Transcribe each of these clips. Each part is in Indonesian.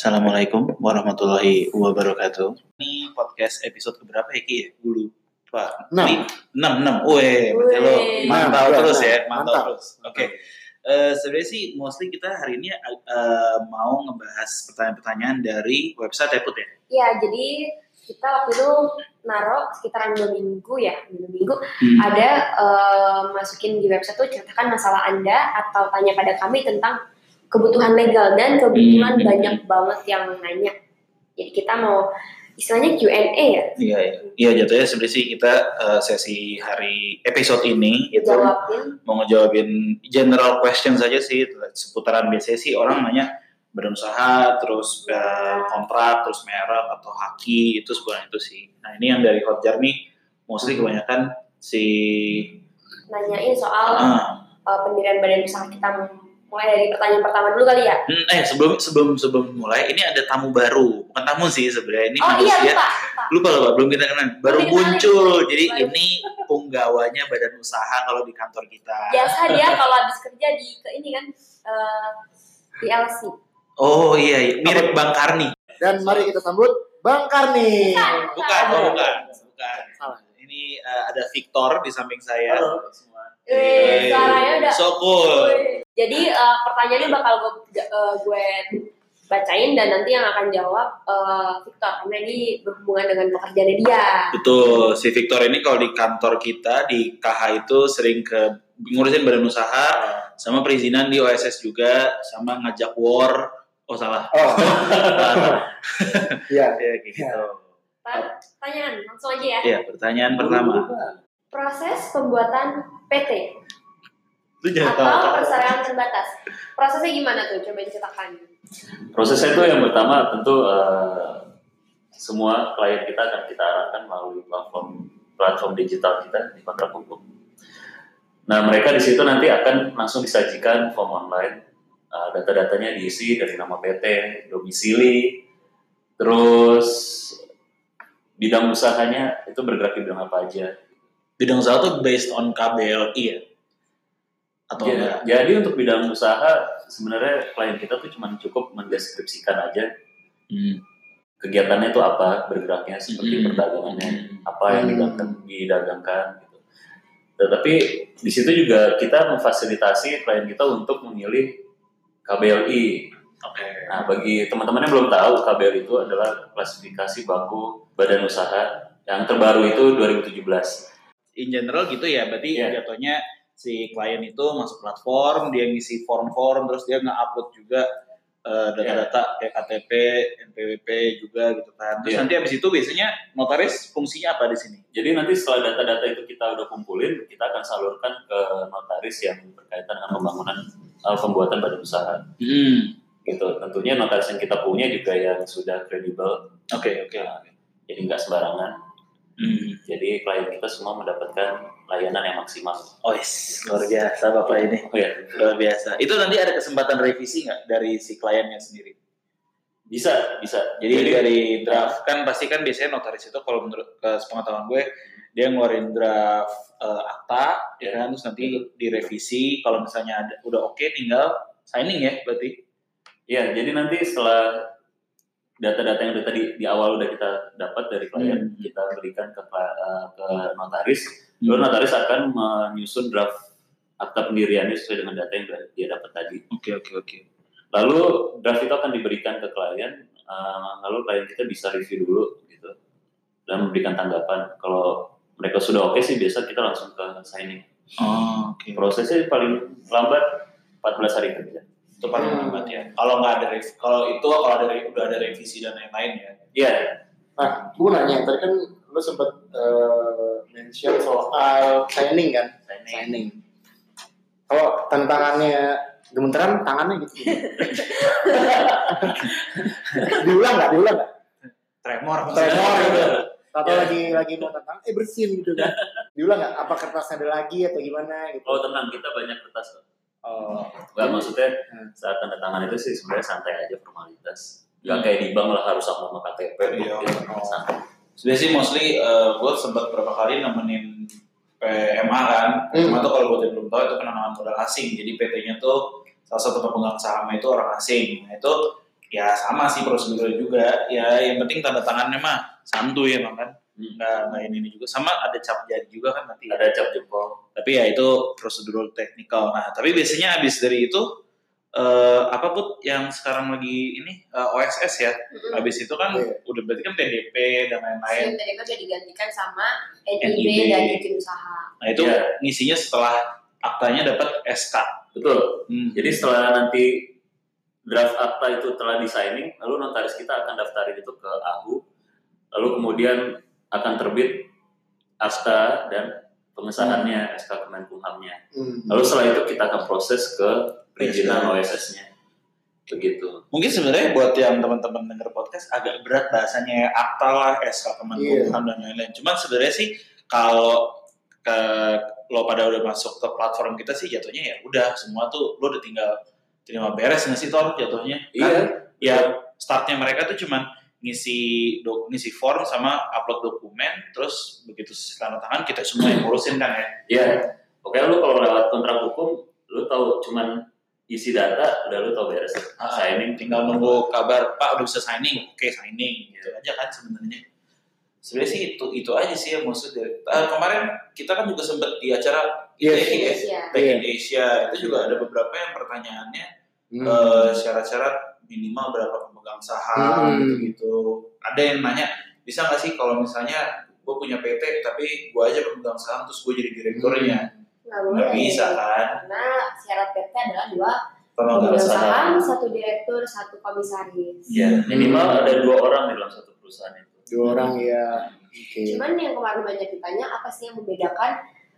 Assalamualaikum warahmatullahi wabarakatuh. Ini podcast episode keberapa ya Ki ya? Dulu. Pak. Enam. Enam, enam. Weh, berarti lo mantau terus ya, mantau Mantap. terus. Oke. Eh, sebenarnya sih mostly kita hari ini eh, mau ngebahas pertanyaan-pertanyaan dari website Eput ya. Ya, jadi kita waktu itu naruh sekitaran dua minggu ya, dua minggu Hmm. ada eh, masukin di website tuh ceritakan masalah anda atau tanya pada kami tentang kebutuhan legal dan kebetulan Hmm. banyak banget yang nanya. Jadi kita mau istilahnya Q&A ya, Iya, iya. Iya, jatuhnya sebenarnya sih kita eh, sesi hari episode ini itu jawabin. mau ngejawabin general question saja sih seputaran biasanya sih orang nanya badan usaha terus eh, kontrak terus merek atau haki itu sebenarnya itu sih nah ini yang dari Hotjar nih mostly kebanyakan si Nanyain soal ah, eh, pendirian badan usaha kita mulai dari pertanyaan pertama dulu kali ya. hmm, eh sebelum sebelum sebelum mulai ini ada tamu baru bukan tamu sih sebenarnya ini oh iya manusia lupa, lupa. lupa lupa belum kita kenal baru muncul jadi Baru. ini penggawanya badan usaha kalau di kantor kita Biasa dia kalau habis kerja di ke ini kan eh, di LC. oh iya, iya. mirip Bang Karni Dan mari kita sambut Bang Karni. Bukan, oh, bukan, bukan. Salah. Ini eh, ada Victor di samping saya. Halo. Eh, suaranya udah So cool. Jadi eh, pertanyaannya bakal gue eh, gue bacain dan nanti yang akan jawab eh, Victor karena ini berhubungan dengan pekerjaannya dia. Betul, si Victor ini kalau di kantor kita di KH itu sering ke ngurusin badan usaha, sama perizinan di OSS juga, sama ngajak war. Oh salah. Oh, iya. ya gitu. Pertanyaan langsung aja ya. Ya, pertanyaan pertama. Proses pembuatan PT atau tahu. persyaratan terbatas. Prosesnya gimana tuh? Coba diceritakan. Prosesnya itu yang pertama tentu eh, semua klien kita akan kita arahkan melalui platform platform digital kita di kontrak hukum. Nah mereka di situ nanti akan langsung disajikan form online, Eh, data-datanya diisi dari nama PT, domisili, terus bidang usahanya itu bergerak di bidang apa aja. Bidang usaha tuh based on KBLI ya? Atau enggak? Jadi untuk bidang usaha sebenarnya klien kita tuh cuma cukup mendeskripsikan aja Hmm. kegiatannya itu apa, bergeraknya seperti Hmm. perdagangannya, apa yang Hmm. didagangkan, didagangkan gitu. Tetapi di situ juga kita memfasilitasi klien kita untuk memilih KBLI. Oke. Nah, bagi teman-teman yang belum tahu, KBLI itu adalah klasifikasi baku badan usaha yang terbaru itu 2017. In general gitu ya berarti Iya. jatuhnya si klien itu masuk platform dia ngisi form-form terus dia nge-upload juga eh, data-data kayak KTP, NPWP juga gitu kan. Terus Iya. nanti habis itu biasanya notaris fungsinya apa di sini? Jadi nanti setelah data-data itu kita udah kumpulin, kita akan salurkan ke notaris yang berkaitan dengan pembangunan uh, pembuatan badan usaha. Hmm. Gitu. Tentunya notaris yang kita punya juga yang sudah kredibel, Oke, oke. Nah, jadi nggak sembarangan. Hmm. Jadi klien kita semua mendapatkan layanan yang maksimal. Oh, yes. luar biasa Bapak ini. Oh ya, Luar biasa. Itu nanti ada kesempatan revisi nggak dari si kliennya sendiri? bisa, bisa. Jadi, dari draft kan pasti kan biasanya notaris itu kalau menurut ke sepengetahuan gue dia ngeluarin draft eh, akta ya kan terus nanti direvisi kalau misalnya ada, udah oke tinggal signing ya berarti. Ya, jadi nanti setelah data-data yang tadi di awal udah kita dapat dari klien, Hmm. kita berikan ke uh, ke notaris, lalu notaris akan menyusun draft akta pendiriannya sesuai dengan data yang dia dapat tadi. Oke oke oke. Lalu draft itu akan diberikan ke klien, uh, lalu klien kita bisa review dulu gitu dan memberikan tanggapan. Kalau mereka sudah oke sih biasa kita langsung ke signing. Oh, oke. Prosesnya paling lambat 14 hari kerja. Itu paling lambat ya. Kalau nggak ada kalau itu kalau ada udah ada revisi dan lain-lain ya. Iya, Nah, gue nanya, tadi kan lu sempat eh, mention soal signing kan? signing. Signing. Kalau tantangannya gemeteran, tangannya gitu. diulang nggak? Diulang nggak? Tremor. Tremor gitu. Atau Ya. lagi lagi mau tentang, eh bersin gitu kan? Diulang nggak? Apa kertasnya ada lagi atau gimana gitu? Oh tenang, kita banyak kertas kok. Oh, Enggak maksudnya Hmm. saat tanda tangan itu sih sebenarnya santai aja formalitas. Enggak Hmm. kayak di bank lah harus sama sama KTP. Iya. Sebenarnya sih mostly gue sempat beberapa kali nemenin PMA kan. PMA tuh kalau buat yang belum tahu itu penanaman modal asing. Jadi PT-nya tuh salah satu pemegang sahamnya itu orang asing. Nah itu ya sama sih prosedurnya juga ya yang penting tanda tangannya mah santuy emang kan Hmm. nggak nggak ini, juga sama ada cap jari juga kan nanti Ada cap jempol. tapi ya itu prosedur teknikal nah tapi biasanya habis dari itu eh, apa put yang sekarang lagi ini eh, OSS ya Mm-mm. habis itu kan Iya. udah berarti kan PDP dan lain-lain SIM TDP udah digantikan sama NIB. NIB dan izin usaha. nah itu Iya. ngisinya setelah aktanya dapat SK Betul. Hmm. Jadi setelah nanti draft akta itu telah di-signing, lalu notaris kita akan daftarin itu ke AHU, lalu kemudian akan terbit akta dan pengesahannya SK Kemenkumhamnya. Hmm. Lalu setelah itu kita akan proses ke perizinan OSS-nya. Begitu. mungkin sebenarnya buat yang teman-teman denger podcast agak berat bahasanya akta lah SK Kemenkumham dan lain-lain cuman sebenarnya sih kalau ke lo pada udah masuk ke platform kita sih jatuhnya ya udah semua tuh lo udah tinggal terima beres nggak sih Tor jatuhnya Iya. Kan, ya startnya mereka tuh cuman ngisi dok ngisi form sama upload dokumen terus begitu tanda tangan kita semua yang ngurusin kan ya Iya. Pokoknya lu kalau lewat kontrak hukum, lu tahu cuman isi data, udah lu tahu beres. Ah, Signing, tinggal nunggu kabar Pak udah bisa signing oke signing gitu aja kan sebenarnya sebenarnya sih itu itu aja sih yang maksud dari eh, kemarin kita kan juga sempat di acara Yes. Ya Iya. Tech in Asia itu juga ada beberapa yang pertanyaannya Hmm. eh, syarat-syarat minimal berapa pemegang saham Hmm. gitu ada yang nanya bisa nggak sih kalau misalnya gue punya PT tapi gue aja pemegang saham terus gue jadi direkturnya Nggak nggak bisa kan Karena syarat PT adalah dua pemegang saham saham, satu direktur, satu komisaris. ya minimal ada dua orang di dalam satu perusahaan itu. Dua orang ya. Oke. Cuman yang kemarin banyak ditanya apa sih yang membedakan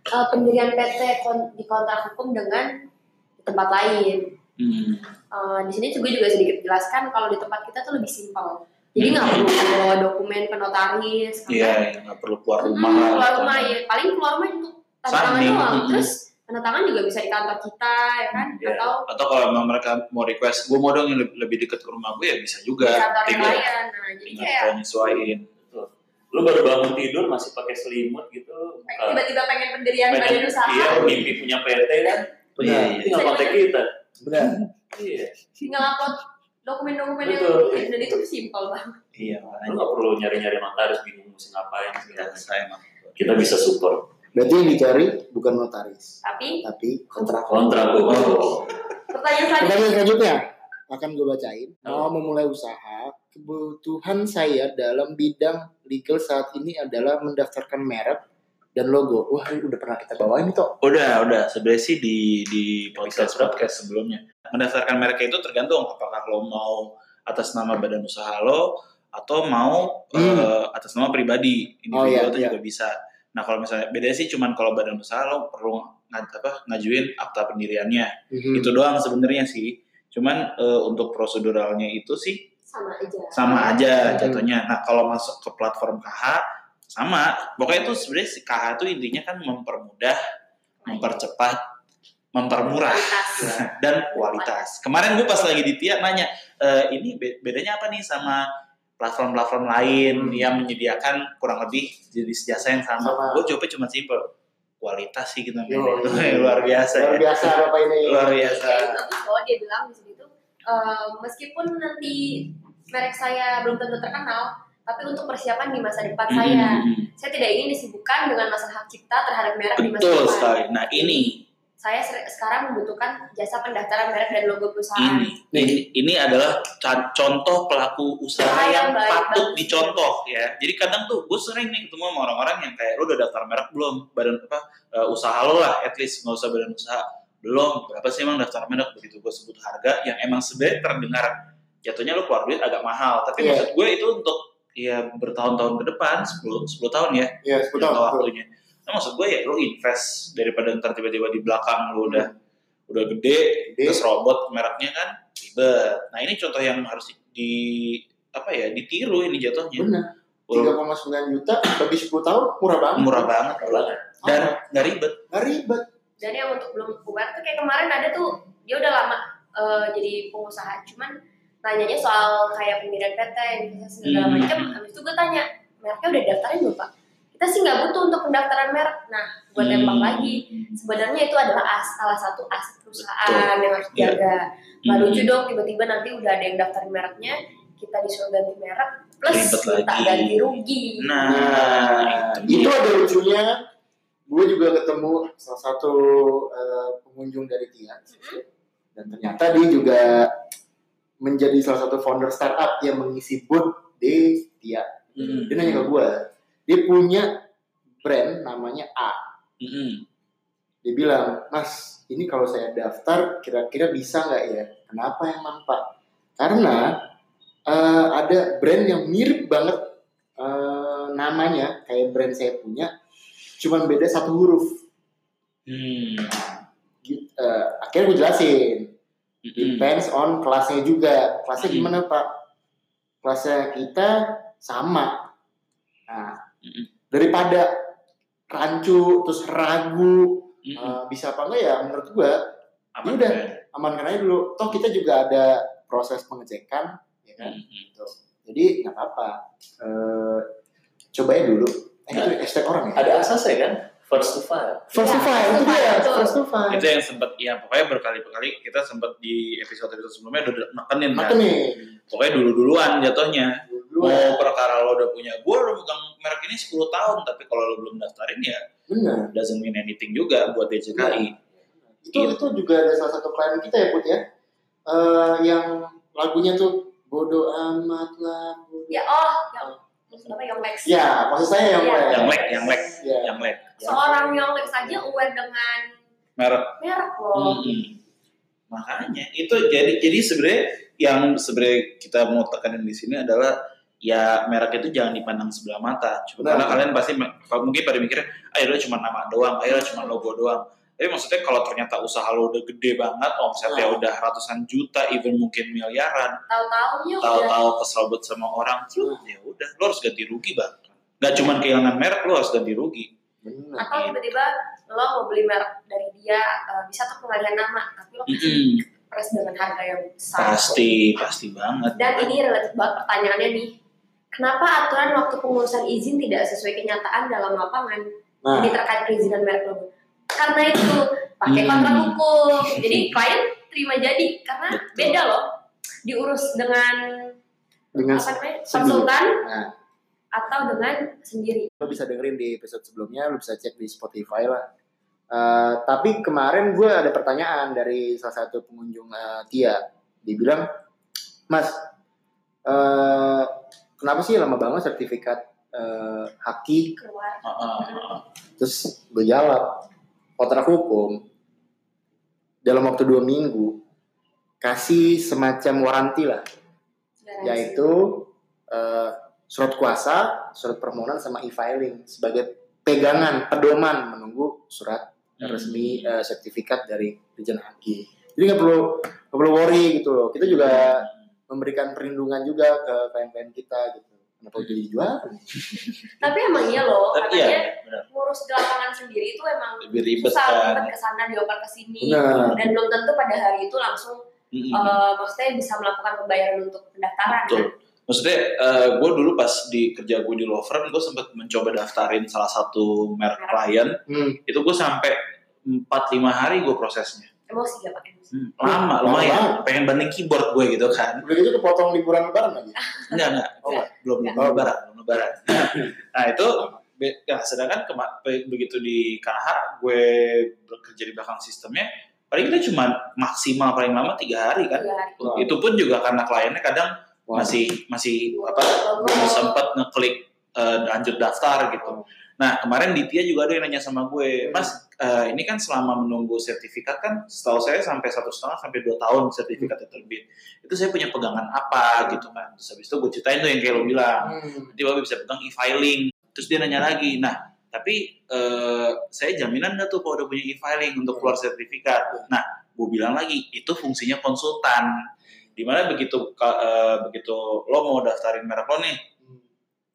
uh, pendirian PT kon- di kontrak hukum dengan di tempat lain. Hmm. Uh, di sini juga juga sedikit jelaskan kalau di tempat kita tuh lebih simpel. Jadi nggak Hmm. perlu bawa dokumen ke notaris, Iya, karena ya, nggak perlu keluar Hmm, rumah lah. keluar rumah ya paling keluar rumah untuk tanda tangan doang. hmm. Terus tanda tangan juga bisa di kantor kita ya kan? Iya. Atau Atau kalau memang mereka mau request, gue mau dong yang lebih, lebih dekat ke rumah gue ya bisa juga. di kantor yang Tinggal, lain. Nah jadi tinggal kayak kita nyesuaiin. Lu baru bangun tidur masih pakai selimut gitu. buka- tiba-tiba pengen pendirian pengen- badan usaha, Iya, mimpi punya PT kan. Iya, iya. Tinggal kontak kita. Benar. Iya. tinggal upload dokumen-dokumen yang ini dan itu simpel banget. Iya, Lu nggak perlu nyari-nyari notaris bingung mesti ngapain. segala macam. Kita bisa support Berarti yang dicari bukan notaris, Tapi tapi kontrak. kontrak pertanyaan selanjutnya Pertanyaan selanjutnya akan gue bacain. Oh. Mau memulai usaha, kebutuhan saya dalam bidang legal saat ini adalah mendaftarkan merek dan logo. Wah, ini udah pernah kita bawain itu. Udah, udah. Sebenarnya sih di di podcast podcast sebelumnya. Mendaftarkan merek itu tergantung apakah lo mau atas nama badan usaha lo atau mau Hmm. eh, atas nama pribadi. Individu Oh, iya, itu iya. juga bisa. Nah, kalau misalnya bedanya sih cuman kalau badan usaha lo perlu ngaj- apa, ngajuin akta pendiriannya. Mhm. Itu doang sebenarnya sih. Cuman eh, untuk proseduralnya itu sih sama aja. sama aja Hmm. jatuhnya. Nah kalau masuk ke platform KH sama, pokoknya itu sebenarnya si KH itu intinya kan mempermudah, mempercepat, mempermurah Kualitas. dan kualitas. Kemarin gue pas lagi di TIA nanya, "E, ini be- bedanya apa nih sama platform-platform lain Hmm. yang menyediakan kurang lebih jenis jasa yang sama? Sama. Gue jawabnya cuma simpel, kualitas sih kita Yo, luar biasa Luar ya. biasa Bapak ini. Luar biasa. Loh dia bilang di situ eh, meskipun nanti merek saya belum tentu terkenal, tapi untuk persiapan di masa depan saya, Hmm. saya tidak ingin disibukkan dengan masalah hak cipta terhadap merek di masa Betul depan. sekali. Nah ini Saya sekarang membutuhkan jasa pendaftaran merek dan logo perusahaan. ini ini ini adalah contoh pelaku usaha Ah, yang baik, patut bagus. dicontoh ya jadi kadang tuh gue sering nih ketemu sama orang-orang yang kayak lu udah daftar merek belum badan apa eh, usaha lo lah at least nggak usah badan usaha belum berapa sih emang daftar merek begitu gue sebut harga yang emang sebenarnya terdengar jatuhnya lu keluar duit agak mahal tapi Iya. maksud gue itu untuk ya bertahun-tahun ke depan 10 10 tahun ya Ya, jangka betul. betul. waktunya. Nah, maksud gue ya lu invest daripada ntar tiba-tiba di belakang lu udah udah gede, Gede. terus robot mereknya kan ribet. Nah ini contoh yang harus di, apa ya ditiru ini jatuhnya. Benar. Walaupun 3,9 juta bagi 10 tahun murah banget. murah banget banget. dan Ah, nggak ribet. nggak ribet. Dan yang untuk belum aware tuh kayak kemarin ada tuh dia udah lama eh, jadi pengusaha, cuman nanyanya soal kayak pendirian PT, investasi segala Hmm. macam. Habis itu gue tanya, mereknya udah daftarin belum pak? kita sih nggak butuh untuk pendaftaran merek. Nah, gue tembak Hmm. lagi. Sebenarnya itu adalah as, salah satu aset perusahaan yang harus Iya. dijaga. Nggak Hmm. lucu dong tiba-tiba nanti udah ada yang daftarin mereknya, kita disuruh ganti merek plus Ribet minta lagi. ganti rugi. Nah, Nah, itu itu ada lucunya. Gue juga ketemu salah satu eh, pengunjung dari Tia. Dan ternyata dia juga menjadi salah satu founder startup yang mengisi booth di Tia. Mm, Dia nanya ke gue, dia punya brand namanya A. mm, Dia bilang, Mas, ini kalau saya daftar kira-kira bisa nggak ya? Kenapa emang Pak? Karena eh, ada brand yang mirip banget eh, namanya kayak brand saya punya, cuman beda satu huruf. mm, Gitu. Eh, akhirnya gue jelasin, mm, depends on kelasnya juga. Kelasnya Hmm. gimana Pak? Kelasnya kita sama. Nah, Mm-mm. daripada rancu terus ragu mm, eh, bisa apa enggak ya menurut gue Apa udah. tuh? amankan aja dulu. Toh kita juga ada proses pengecekan, ya kan? Mm, Jadi nggak apa-apa. Eh, coba ya dulu. Eh, itu hashtag orang ya? Ada asasnya kan? First to file. First to Ya, file, itu dia. First to file. itu yang sempat ya pokoknya berkali-kali kita sempat di episode episode sebelumnya udah nekenin kan pokoknya dulu duluan jatuhnya dulu mau perkara lo udah punya gue lo pegang merek ini 10 tahun tapi kalau lo belum daftarin ya benar. doesn't mean anything juga buat DJKI Itu itu juga ada salah satu klien kita ya Put ya, Eh, yang lagunya tuh bodoh amat lah. Ya oh, yang apa yang Lex. Ya, maksud saya yang Iya. klien. yang lek yang lek Ya. yang lek Seorang yang Lex aja aware dengan merek merek loh. Mm-mm. makanya itu jadi jadi sebenarnya yang sebenarnya kita mau tekanin di sini adalah ya merek itu jangan dipandang sebelah mata cuma Benar. karena kalian pasti mungkin pada mikirnya ah itu cuma nama doang ah itu cuma logo doang tapi maksudnya kalau ternyata usaha lo udah gede banget omsetnya Nah. udah ratusan juta even mungkin miliaran Tahu-taunya udah tahu-tahu kesel banget sama orang terus ya udah lo harus ganti rugi bahkan nggak cuma kehilangan merek lo harus ganti rugi Benar. atau tiba-tiba lo mau beli merek dari dia eh, bisa tuh pengalihan nama tapi lo kasih Mm-mm. price dengan harga yang besar. Pasti pasti banget. Dan ini relatif banget pertanyaannya nih. Kenapa aturan waktu pengurusan izin tidak sesuai kenyataan dalam lapangan? Nah, ini terkait perizinan merek logo karena itu pakai Hmm. kontrak hukum. Jadi klien terima jadi karena Betul. beda loh. Diurus dengan dengan apa namanya? konsultan. Nah. Atau dengan sendiri lo bisa dengerin di episode sebelumnya, lo bisa cek di Spotify lah. Eh, tapi kemarin gue ada pertanyaan dari salah satu pengunjung eh, Tia. Dia bilang, Mas, eh, kenapa sih lama banget sertifikat eh, haki? keluar Heeh. Terus gue jawab, kontrak hukum dalam waktu dua minggu kasih semacam waranti lah garansi. yaitu eh, surat kuasa, surat permohonan sama e-filing sebagai pegangan pedoman menunggu surat Hmm. resmi eh, sertifikat dari Dirjen Haki. Jadi nggak perlu nggak perlu worry gitu loh. Kita juga memberikan perlindungan juga ke klien-klien kita gitu. Kenapa jadi dijual? tapi emang iya loh Tapi ya, katanya benar. ngurus di lapangan sendiri itu emang lebih ribet susah kan. ribet ke sana dioper ke sini Benar. dan belum tentu pada hari itu langsung Mm-mm. eh, maksudnya bisa melakukan pembayaran untuk pendaftaran Betul. kan? Maksudnya, gue dulu pas di kerja gue di law firm, gue sempat mencoba daftarin salah satu merek klien. Hmm. Itu gue sampai 4-5 hari gue prosesnya. emosi gak pakai Hmm, lama, Lama lumayan. banget. Pengen banding keyboard gue gitu kan. Udah gitu kepotong liburan lebaran lagi. Enggak, enggak. Oh, belum, belum lebaran. Belum lebaran. nah itu, ya, sedangkan kema- be- begitu di KH, gue bekerja di belakang sistemnya, paling kita cuma maksimal paling lama tiga hari kan. Tiga hari. Wah. Itu pun juga karena kliennya kadang Wah. masih masih apa belum sempat ngeklik eh, lanjut daftar gitu. Nah kemarin di Tia juga ada yang nanya sama gue, Mas eh, ini kan selama menunggu sertifikat kan, setahu saya sampai satu setengah sampai dua tahun sertifikatnya terbit. Itu saya punya pegangan apa gitu kan. Terus habis itu gue ceritain tuh yang kayak lo bilang, Hmm. nanti Bapak bisa pegang e-filing. Terus dia nanya lagi, nah tapi eh, saya jaminan nggak tuh kalau udah punya e-filing untuk keluar sertifikat. Nah gue bilang lagi, itu fungsinya konsultan. Di mana begitu eh, begitu lo mau daftarin merek lo nih,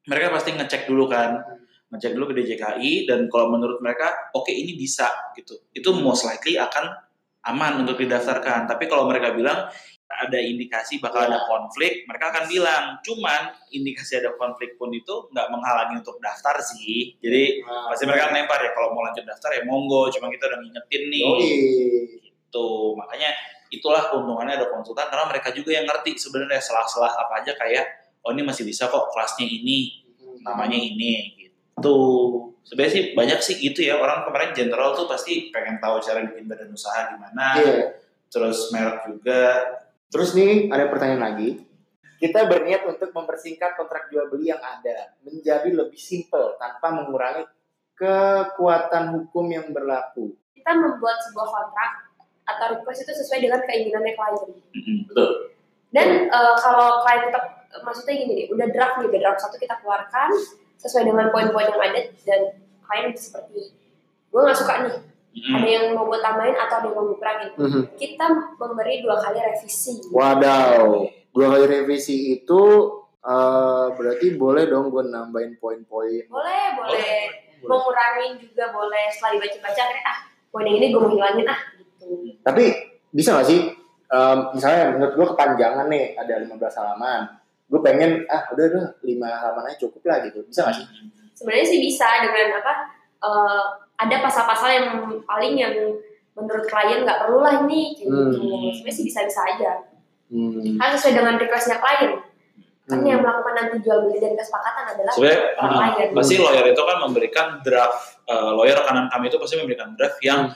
mereka pasti ngecek dulu kan ngecek dulu ke DJKI dan kalau menurut mereka oke ini bisa gitu itu most likely akan aman untuk didaftarkan. Tapi kalau mereka bilang ada indikasi bakal ada konflik, mereka akan bilang. Cuman indikasi ada konflik pun itu nggak menghalangi untuk daftar sih. Jadi Nah, pasti mereka lempar ya kalau mau lanjut daftar ya monggo. Cuma kita udah ngingetin nih. yoi. Gitu. Makanya itulah keuntungannya ada konsultan karena mereka juga yang ngerti sebenarnya selah-selah apa aja kayak oh ini masih bisa kok kelasnya ini, namanya ini gitu. Sebenarnya sih banyak sih gitu ya orang kemarin general tuh pasti pengen tahu cara bikin badan usaha gimana, Iya. terus merek juga. Terus nih ada pertanyaan lagi. Kita berniat untuk mempersingkat kontrak jual beli yang ada menjadi lebih simpel tanpa mengurangi kekuatan hukum yang berlaku. Kita membuat sebuah kontrak atau request itu sesuai dengan keinginannya klien. Mm-mm. Betul. Dan eh, kalau klien tetap maksudnya gini nih, udah draft nih, udah draft satu kita keluarkan sesuai dengan poin-poin yang ada dan klien seperti gue nggak suka nih, Mm-mm. ada yang mau gue tambahin atau ada yang mau gue kurangin. Kita memberi dua kali revisi. Wadaw, dua kali revisi itu eh, berarti boleh dong gue nambahin poin-poin. Boleh, boleh. Boleh. Mau ngurangin juga boleh. Setelah dibaca-baca, ah, poin yang ini gue mau hilangin ah. Tapi bisa gak sih, em, misalnya menurut gue kepanjangan nih, ada 15 halaman. Gue pengen, ah udah udah 5 halaman aja cukup lah gitu. Bisa gak sih? Sebenarnya sih bisa dengan apa? eh, ada pasal-pasal yang paling yang menurut klien nggak perlu lah ini, gitu. Hmm. Sebenarnya sih bisa-bisa aja. Hmm. Kan sesuai dengan requestnya klien. Kan Hmm. yang melakukan nanti jual beli dan kesepakatan adalah Sebenarnya Orang mm, lain. pasti lawyer itu kan memberikan draft, eh, lawyer kanan kami itu pasti memberikan draft yang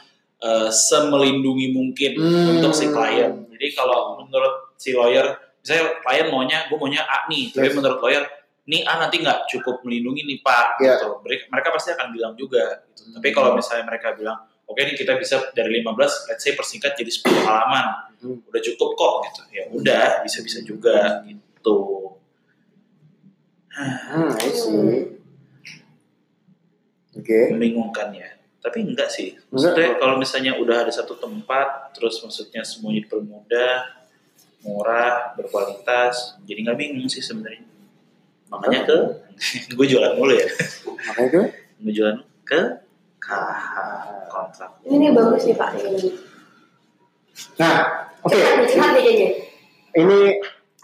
eh, semelindungi mungkin Hmm. untuk si klien. Jadi kalau menurut si lawyer, misalnya klien maunya, gue maunya A nih, tapi Yes. menurut lawyer, nih A nanti nggak cukup melindungi nih Pak. Iya. Gitu. Mereka, pasti akan bilang juga. Gitu. Tapi kalau misalnya mereka bilang, oke nih kita bisa dari 15, let's say persingkat jadi 10 halaman, Hmm. udah cukup kok gitu. Ya udah, bisa-bisa juga gitu. Hmm, I see. Oke. membingungkan ya. Tapi enggak sih. Enggak. Maksudnya kalau misalnya udah ada satu tempat, terus maksudnya semuanya dipermudah, murah, berkualitas, jadi nggak bingung sih sebenarnya. Makanya ke, gue jualan mulu ya. Makanya itu. Gue jualan ke KH kontrak. ini bagus nih Pak. Ini. Nah, oke. Curhat kayaknya. Ini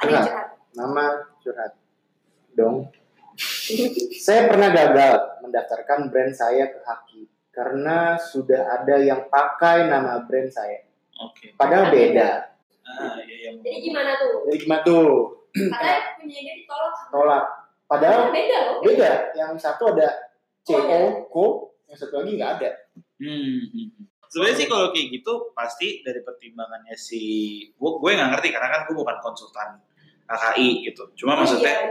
Ada yang curhat. curhat. Nama curhat. Dong. Saya pernah gagal mendaftarkan brand saya ke Haki karena sudah ada yang pakai nama brand saya. Oke. Padahal beda. Ah, iya, iya. Jadi gimana tuh? Jadi gimana tuh? Katanya punya dia ditolak. Tolak. Padahal beda loh. beda. Yang satu ada CO, Oh, iya. yang satu lagi nggak ada. Hmm, hmm, hmm. Sebenarnya sih kalau kayak gitu pasti dari pertimbangannya si gue gue nggak ngerti karena kan gue bukan konsultan KKI gitu. Cuma maksudnya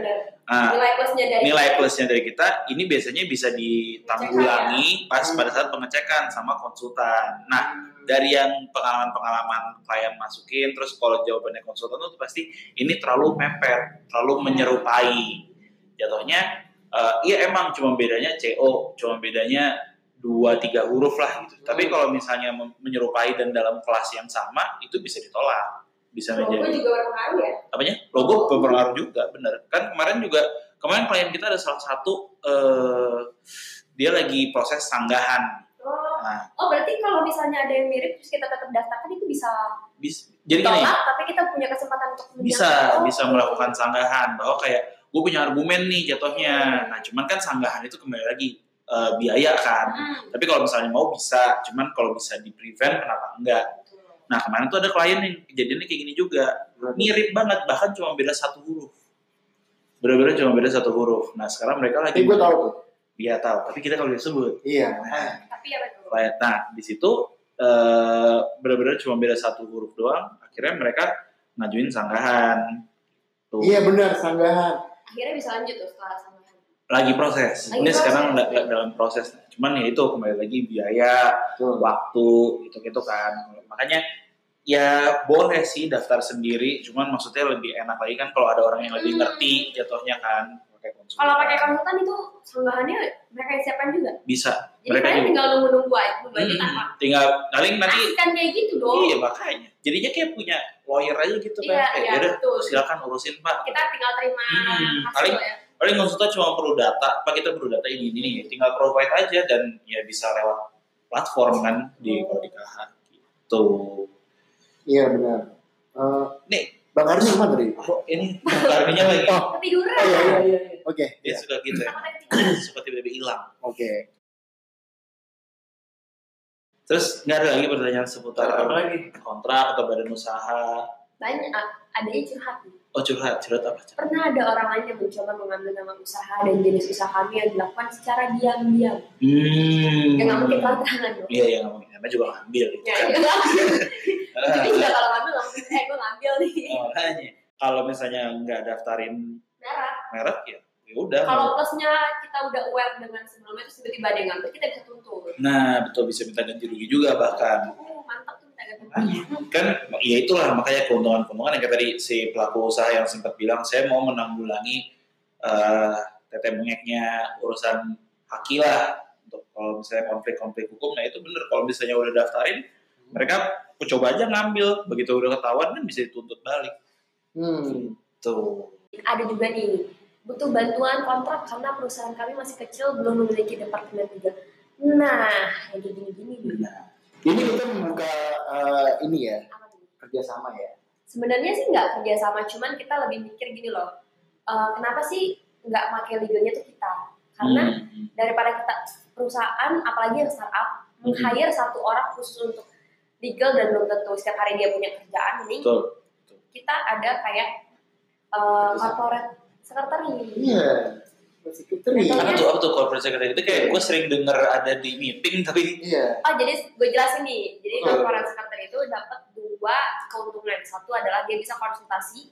Iya, ah, nilai plusnya dari nilai plusnya dari kita ini biasanya bisa ditanggulangi pas pada saat pengecekan sama konsultan. Nah, dari yang pengalaman-pengalaman klien masukin, terus kalau jawabannya konsultan itu pasti ini terlalu mepet, terlalu menyerupai. Jatuhnya, eh, iya emang cuma bedanya CO, cuma bedanya dua tiga huruf lah gitu. Tapi kalau misalnya menyerupai dan dalam kelas yang sama, itu bisa ditolak, bisa logo menjadi juga berpengaruh ya. apanya? Logo berpengaruh juga bener. Kan kemarin juga kemarin klien kita ada salah satu eh, dia lagi proses sanggahan. Oh, nah. Oh berarti kalau misalnya ada yang mirip terus kita tetap daftarkan itu bisa bis, jadi gini. tapi kita punya kesempatan untuk bisa Oh, bisa melakukan sanggahan. Bahwa kayak gue punya argumen nih jatuhnya. Nah cuman kan sanggahan itu kembali lagi eh, biaya kan. Hmm, tapi kalau misalnya mau bisa cuman kalau bisa di prevent kenapa enggak nah kemarin tuh ada klien yang kejadiannya kayak gini juga mirip banget bahkan cuma beda satu huruf benar-benar cuma beda satu huruf nah sekarang mereka lagi Tapi gue tahu tuh. Iya tahu, tapi kita kalau disebut. Iya. Tapi ya betul. Nah, di situ eh, benar-benar cuma beda satu huruf doang. Akhirnya mereka ngajuin sanggahan. Tuh. Iya benar sanggahan. Akhirnya bisa lanjut tuh setelah sama Lagi proses. Lagi Ini proses. sekarang dalam proses. Cuman ya itu kembali lagi biaya, Tuh. waktu, gitu-gitu kan. Makanya ya boleh sih daftar sendiri. Cuman maksudnya lebih enak lagi kan kalau ada orang yang lebih Hmm. ngerti jatuhnya kan. Pakai konsultan. Kalau pakai konsultan itu sanggahannya mereka yang siapkan juga. bisa. Jadi Mereka kalian juga. tinggal nunggu-nunggu aja, nunggu aja Hmm, tanpa. tinggal paling nanti Kan kayak gitu dong. Iya makanya. Jadinya kayak punya lawyer aja gitu kan. Iya, kayak iya, betul. silakan urusin pak. Kita tinggal terima Hmm, hasil paling- ya. Paling konsultan cuma perlu data. Pak kita perlu data ini ini. Tinggal provide aja dan ya bisa lewat platform kan di kalau di KH gitu. Iya benar. Eh, Nih. Bang Arni ke mana tadi? Kok ini karninya lagi? Oh. Ketiduran. Oh iya iya iya. Oke. Dia ya, suka gitu ya. Suka tiba-tiba hilang. Oke. Terus nggak ada lagi pertanyaan seputar Apa lagi? kontrak atau badan usaha. Banyak, ah, adanya curhat nih. Oh curhat, curhat apa? Pernah ada orang lain yang mencoba mengambil nama usaha dan jenis usaha kami yang dilakukan secara diam-diam. Hmm. Ya nggak mungkin dong. Iya, iya nggak mungkin. Namanya juga ngambil. Gitu Ya, kan. iya. Tapi juga kalau ngambil nggak mungkin, eh gue ngambil nih. Makanya, kalau misalnya nggak daftarin Merah. merek ya, ya udah. Kalau plusnya kita udah aware dengan sebelumnya terus tiba-tiba ada yang ngambil, kita bisa tuntut. Nah, betul bisa minta ganti rugi juga bahkan. Oh, mantap tuh minta ganti Makanya, kan ya itulah makanya keuntungan-keuntungan yang kayak tadi si pelaku usaha yang sempat bilang saya mau menanggulangi eh tete bengeknya urusan haki lah untuk kalau misalnya konflik-konflik hukum nah itu bener kalau misalnya udah daftarin mereka coba aja ngambil begitu udah ketahuan kan bisa dituntut balik Hmm. tuh Ada juga nih, butuh bantuan kontrak karena perusahaan kami masih kecil belum memiliki departemen legal. Nah, yang kayak gini-gini nih. Nah, Ini kita membuka eh, ini ya kerjasama ya. Sebenarnya sih nggak kerja sama, cuman kita lebih mikir gini loh. eh, kenapa sih nggak pakai legalnya tuh kita? Karena hmm, daripada kita perusahaan, apalagi yang startup, Hmm. meng-hire satu orang khusus untuk legal dan belum tentu setiap hari dia punya kerjaan, mending betul kita ada kayak uh, Kerjasama. corporate secretary. Iya. Sekretari. Betul. apa tuh apa tuh corporate secretary itu kayak gue sering denger ada di meeting tapi Iya. Oh jadi gue jelasin nih, jadi Oh. corporate secretary itu dapat dua keuntungan. Satu adalah dia bisa konsultasi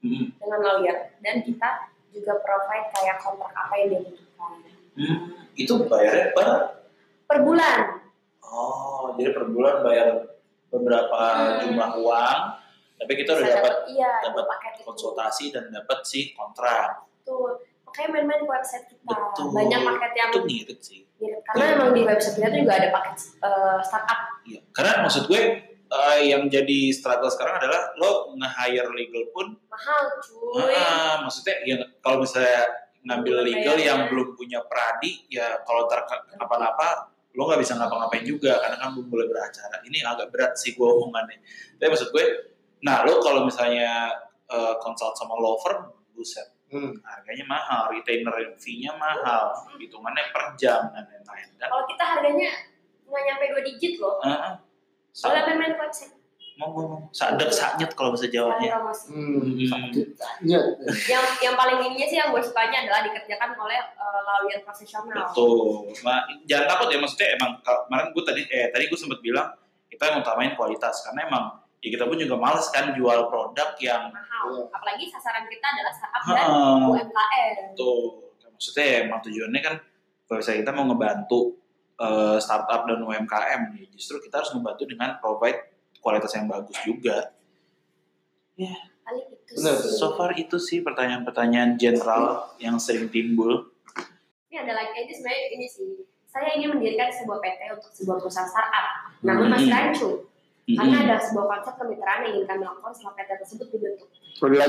hmm, dengan lawyer dan kita juga provide kayak kontrak apa yang dia butuhkan hmm, itu bayarnya per per bulan. Oh, jadi per bulan bayar beberapa Hmm. jumlah uang, tapi kita udah Bisa dapat iya dapat paket itu. konsultasi dan dapat si kontrak. Betul. Makanya main-main ke website kita. Betul. Banyak paket yang Itu ngirit sih. mirip. Karena emang di website kita tuh juga ada paket eh, startup. Iya. Karena maksud gue eh, yang jadi struggle sekarang adalah lo nge-hire legal pun, Mahal cuy. ah, maksudnya ya kalau misalnya ngambil legal yang belum punya pradi, ya kalau ntar ke- kenapa-napa lo nggak bisa ngapa-ngapain juga karena kan belum boleh beracara. Ini agak berat sih gue omongannya. Tapi maksud gue, nah lo kalau misalnya eh, consult sama law firm, buset, Hmm. harganya mahal, retainer fee-nya mahal, hitungannya per jam dan lain-lain. Kalau kita harganya nggak nyampe dua digit loh. Heeh. Boleh Sa- main-main website. mau ngomong sadek saknyet kalau bahasa Jawanya. Hmm. Hmm. Yang yang paling ininya sih yang gue sukanya adalah dikerjakan oleh uh, lawyer profesional. Betul. Nah, jangan takut ya maksudnya emang kalau- kemarin gue tadi eh tadi gue sempat bilang kita ngutamain kualitas karena emang ya kita pun juga males kan jual produk yang Mahal. Iya. Apalagi sasaran kita adalah startup dan. UMKM. Tuh, maksudnya ya, emang tujuannya kan kalau misalnya kita mau ngebantu eh, startup dan UMKM, ya justru kita harus membantu dengan provide kualitas yang bagus juga. Paling itu Benar. So far itu sih pertanyaan-pertanyaan general yang sering timbul. Ini ada lagi ini sebenarnya ini sih. Saya ingin mendirikan sebuah PT untuk sebuah perusahaan startup, namun masih Hmm. Rancu. Karena ada sebuah konsep kemitraan yang ingin kami lakukan setelah PT tersebut dibentuk.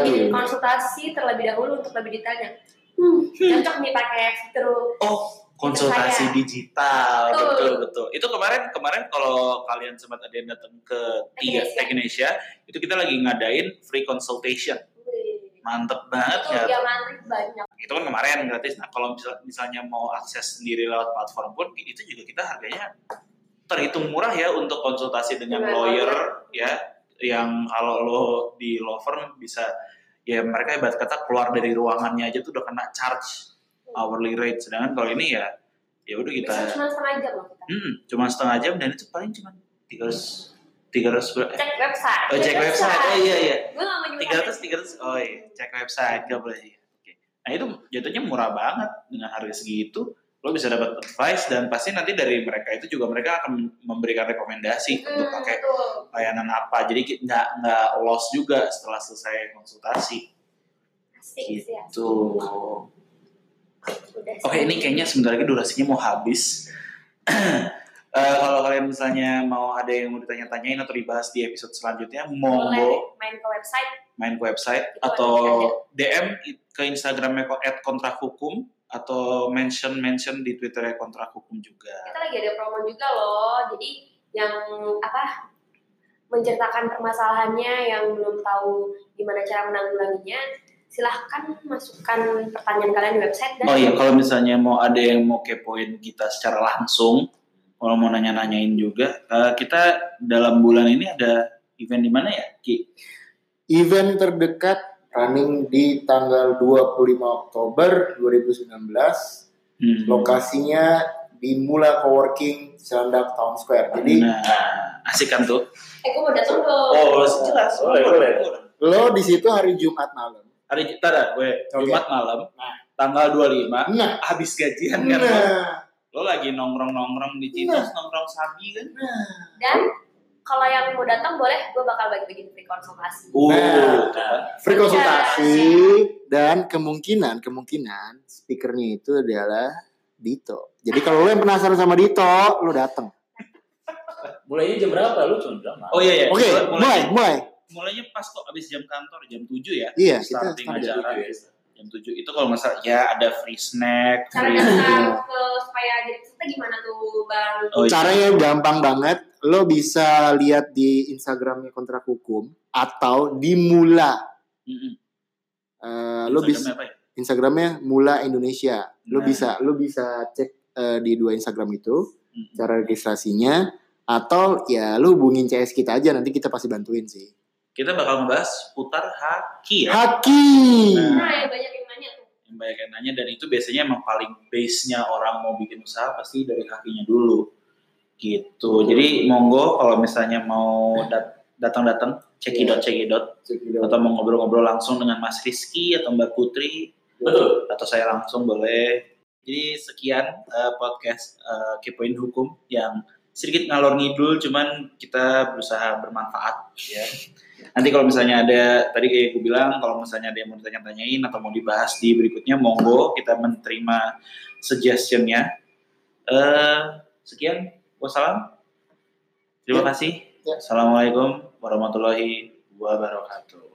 Ingin konsultasi terlebih dahulu untuk lebih detailnya. Hmm, cocok nih pakai fitur Oh, konsultasi Saya. digital, Betul. betul betul. Itu kemarin kemarin kalau kalian sempat ada yang datang ke Tiga Tech Tech Indonesia, itu kita lagi ngadain free consultation. Mantep banget itu ya. yang antri banyak. Itu kan kemarin gratis. Nah, kalau misal- misalnya mau akses sendiri lewat platform pun itu juga kita harganya terhitung murah ya untuk konsultasi dengan Dengan lawyer ya. Yang kalau lo di law firm bisa ya mereka ibarat kata keluar dari ruangannya aja tuh udah kena charge hourly rate. Sedangkan kalau ini ya ya udah kita Bisa cuma setengah jam loh kita. Hmm, cuma setengah jam dan itu paling cuma tiga ratus tiga ratus eh, Cek website. oh, cek website, oh iya iya, gak tiga ratus tiga ratus, oh iya, cek website nggak boleh. Oke. Nah itu jatuhnya murah banget dengan harga segitu, lo bisa dapat advice dan pasti nanti dari mereka itu juga mereka akan memberikan rekomendasi untuk Hmm, pakai betul. layanan apa. Jadi nggak nggak loss juga setelah selesai konsultasi. Asik ya. Gitu. Oke, sih. ini kayaknya sebentar lagi durasinya mau habis. Eh, kalau kalian misalnya mau ada yang mau ditanya-tanyain atau dibahas di episode selanjutnya, monggo main ke website. main ke website Itu atau. DM ke Instagramnya at kontrak hukum atau mention mention di Twitternya kontrak hukum juga. Kita lagi ada promo juga loh. Jadi yang apa menceritakan permasalahannya yang belum tahu gimana cara menanggulanginya, silahkan masukkan pertanyaan kalian di website dan Oh iya, kalau misalnya mau ada yang mau kepoin kita secara langsung, kalau mau nanya-nanyain juga, eh, kita dalam bulan ini ada event di mana ya, Ki? Event terdekat running di tanggal 25 Oktober 2019. Hmm. Lokasinya di Mula Coworking Selandak Town Square. Jadi Nah, asik kan tuh? eh gue mau datang dong. Oh, jelas. Boleh, boleh. lo di situ hari Jumat malam. Hari kita dah, gue Oke. Jumat malam, Nah. tanggal 25, Nah, habis gajian kan lo. nah, Lo lagi nongkrong-nongkrong di Citos, nongkrong sapi kan? nah. Dan kalau yang mau datang boleh, gue bakal bagi-bagi free konsultasi. Uh, Nah. Free konsultasi dan kemungkinan kemungkinan speakernya itu adalah Dito. Jadi kalau lo yang penasaran sama Dito, lo datang. Mulainya jam berapa? Lu cuma bilang malam. Oh iya iya. Oke, Mulai- mulai, mulainya, mulai. mulainya pas kok abis jam kantor jam 7 ya. Iya, kita Starting start. aja. Jam tujuh. Jam 7 itu kalau masalah ya ada free snack, Cara free datang ke supaya jadi peserta gimana tuh bang? Oh, iya. Caranya gampang banget. Lo bisa lihat di Instagramnya kontrak hukum atau di Mula. Mm-mm. Eh, lo bisa Instagramnya apa ya? Instagramnya Mula Indonesia. Lo Nah. bisa lo bisa cek eh, di dua Instagram itu Mm. cara registrasinya atau ya lo hubungin CS kita aja nanti kita pasti bantuin sih. Kita bakal ngebahas putar haki ya. Haki. Nah yang banyak yang nanya tuh. Yang banyak yang nanya dan itu biasanya emang paling base-nya orang mau bikin usaha pasti dari hakinya dulu. Gitu. Jadi monggo kalau misalnya mau dat- datang-datang cekidot cekidot atau mau ngobrol-ngobrol langsung dengan Mas Rizky atau Mbak Putri Betul. atau saya langsung boleh. Jadi sekian eh, podcast eh, Kepoin Hukum yang sedikit ngalor ngidul cuman kita berusaha bermanfaat ya. Nanti kalau misalnya ada tadi kayak gue bilang kalau misalnya ada yang mau ditanya-tanyain atau mau dibahas di berikutnya monggo kita menerima suggestionnya. Eh sekian wassalam. Terima Ya. kasih. Ya. Assalamualaikum warahmatullahi wabarakatuh.